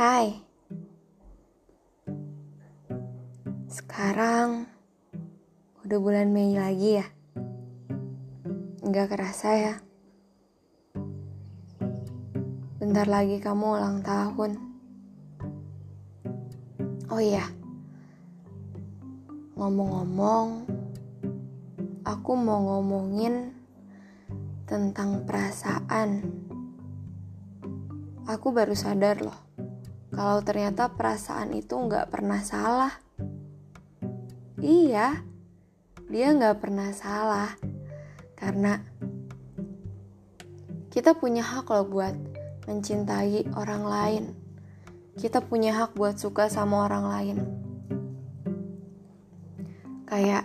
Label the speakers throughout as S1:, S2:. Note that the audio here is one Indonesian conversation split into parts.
S1: Hai. Sekarang udah bulan Mei lagi ya. Nggak kerasa ya. Bentar lagi kamu ulang tahun. Oh iya. Ngomong-ngomong, aku mau ngomongin tentang perasaan. Aku baru sadar loh, kalau ternyata perasaan itu nggak pernah salah. Iya, dia nggak pernah salah, karena kita punya hak loh buat mencintai orang lain. Kita punya hak buat suka sama orang lain. Kayak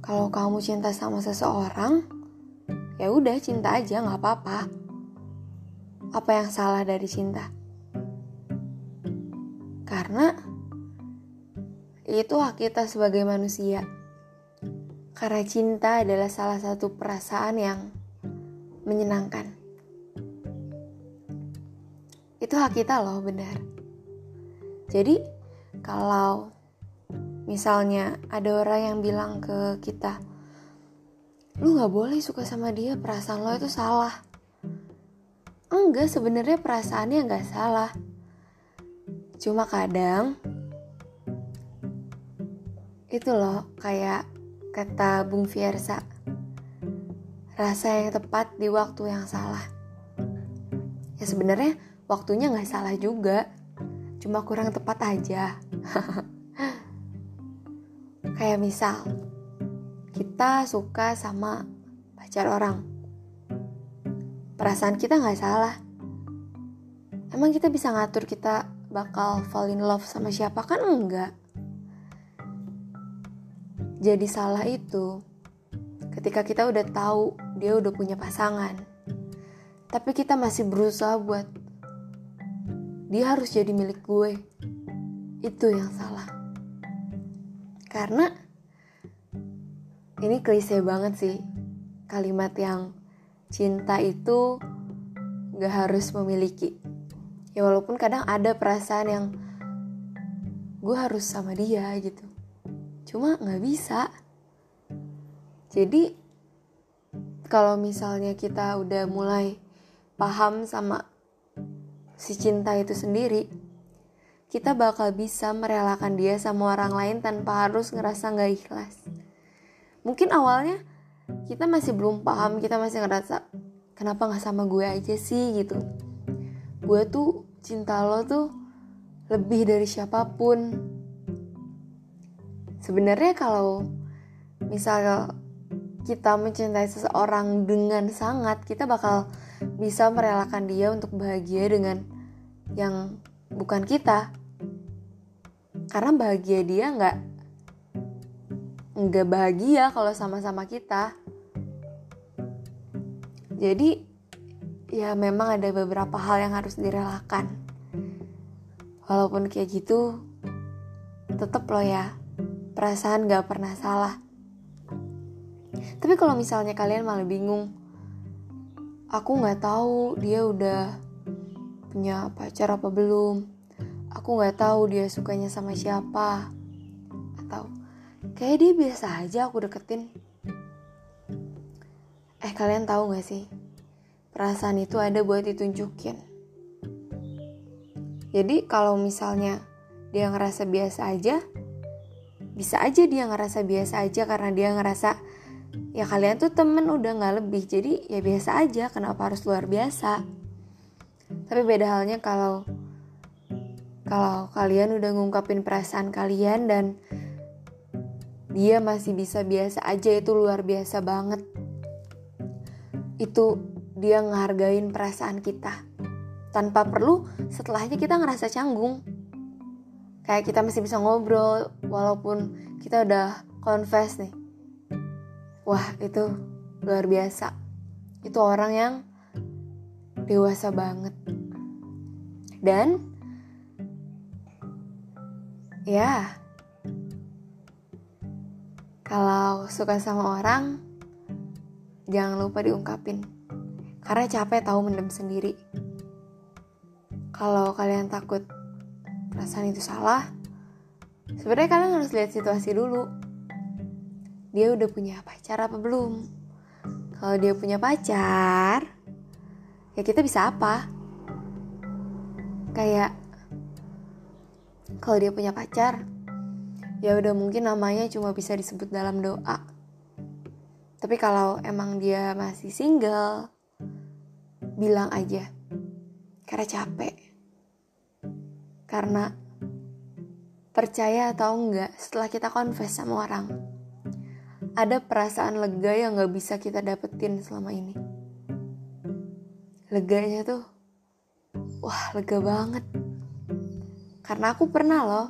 S1: kalau kamu cinta sama seseorang, ya udah cinta aja nggak apa-apa. Apa yang salah dari cinta? Karena itu hak kita sebagai manusia. Karena cinta adalah salah satu perasaan yang menyenangkan. Itu hak kita loh, benar. Jadi, kalau misalnya ada orang yang bilang ke kita, lu gak boleh suka sama dia, perasaan lo itu salah. Enggak, sebenarnya perasaannya gak salah. Cuma kadang itu loh kayak kata Bung Fiersa rasa yang tepat di waktu yang salah. Ya sebenarnya waktunya nggak salah juga cuma kurang tepat aja. Kayak misal kita suka sama pacar orang perasaan kita nggak salah. Emang kita bisa ngatur kita bakal fall in love sama siapa? Kan enggak. Jadi salah itu ketika kita udah tahu dia udah punya pasangan. Tapi kita masih berusaha buat dia harus jadi milik gue. Itu yang salah. Karena ini klise banget sih kalimat yang cinta itu gak harus memiliki. Ya walaupun kadang ada perasaan yang gue harus sama dia gitu. Cuma nggak bisa. Jadi kalau misalnya kita udah mulai paham sama si cinta itu sendiri kita bakal bisa merelakan dia sama orang lain tanpa harus ngerasa nggak ikhlas. Mungkin awalnya kita masih belum paham kita masih ngerasa kenapa nggak sama gue aja sih? gitu. Gue tuh cinta lo tuh lebih dari siapa pun. Sebenarnya kalau misal kita mencintai seseorang dengan sangat kita bakal bisa merelakan dia untuk bahagia dengan yang bukan kita. Karena bahagia dia nggak nggak bahagia kalau sama-sama kita. Jadi ya memang ada beberapa hal yang harus direlakan. Walaupun kayak gitu tetep loh ya perasaan gak pernah salah. Tapi kalau misalnya kalian malah bingung, aku nggak tahu dia udah punya pacar apa belum, aku nggak tahu dia sukanya sama siapa, atau kayak dia biasa aja aku deketin. Eh kalian tahu nggak sih, perasaan itu ada buat ditunjukin. Jadi kalau misalnya dia ngerasa biasa aja, bisa aja dia ngerasa biasa aja karena dia ngerasa ya kalian tuh temen udah nggak lebih jadi ya biasa aja kenapa harus luar biasa tapi beda halnya kalau kalau kalian udah ngungkapin perasaan kalian dan dia masih bisa biasa aja itu luar biasa banget. Itu dia ngehargain perasaan kita. Tanpa perlu setelahnya kita ngerasa canggung. Kayak kita masih bisa ngobrol walaupun kita udah confess nih. Wah itu luar biasa. Itu orang yang dewasa banget. Dan ya kalau suka sama orang jangan lupa diungkapin. Karena capek tahu mendem sendiri. Kalau kalian takut perasaan itu salah sebenarnya kalian harus lihat situasi dulu. Dia udah punya pacar apa belum? Kalau dia punya pacar ya kita bisa apa? Kayak kalau dia punya pacar ya udah mungkin namanya cuma bisa disebut dalam doa. Tapi kalau emang dia masih single bilang aja karena capek. Karena percaya atau enggak setelah kita confess sama orang ada perasaan lega yang gak bisa kita dapetin selama ini. Leganya tuh wah lega banget. Karena aku pernah loh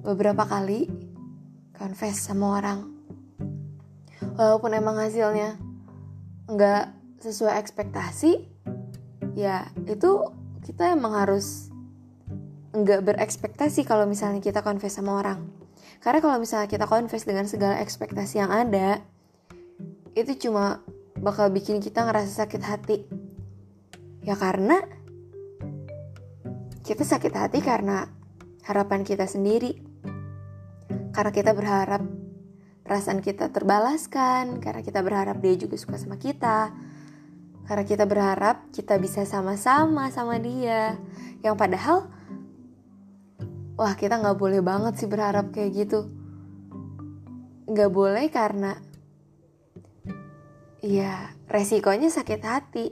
S1: beberapa kali confess sama orang. Walaupun emang hasilnya nggak sesuai ekspektasi ya itu kita emang harus nggak berekspektasi kalau misalnya kita confess sama orang. Karena kalau misalnya kita confess dengan segala ekspektasi yang ada itu cuma bakal bikin kita ngerasa sakit hati. Ya karena kita sakit hati karena harapan kita sendiri karena kita berharap perasaan kita terbalaskan karena kita berharap dia juga suka sama kita karena kita berharap kita bisa sama-sama sama dia. Yang padahal, wah kita nggak boleh banget sih berharap kayak gitu. Nggak boleh karena, ya resikonya sakit hati.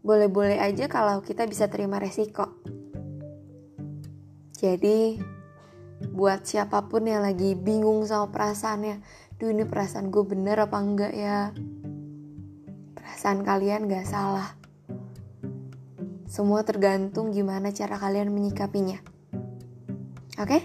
S1: Boleh-boleh aja kalau kita bisa terima resiko. Jadi, buat siapa pun yang lagi bingung sama perasaannya, duh ini perasaan gue bener apa enggak ya? perasaan kalian gak salah. Semua tergantung gimana cara kalian menyikapinya. Oke? Okay?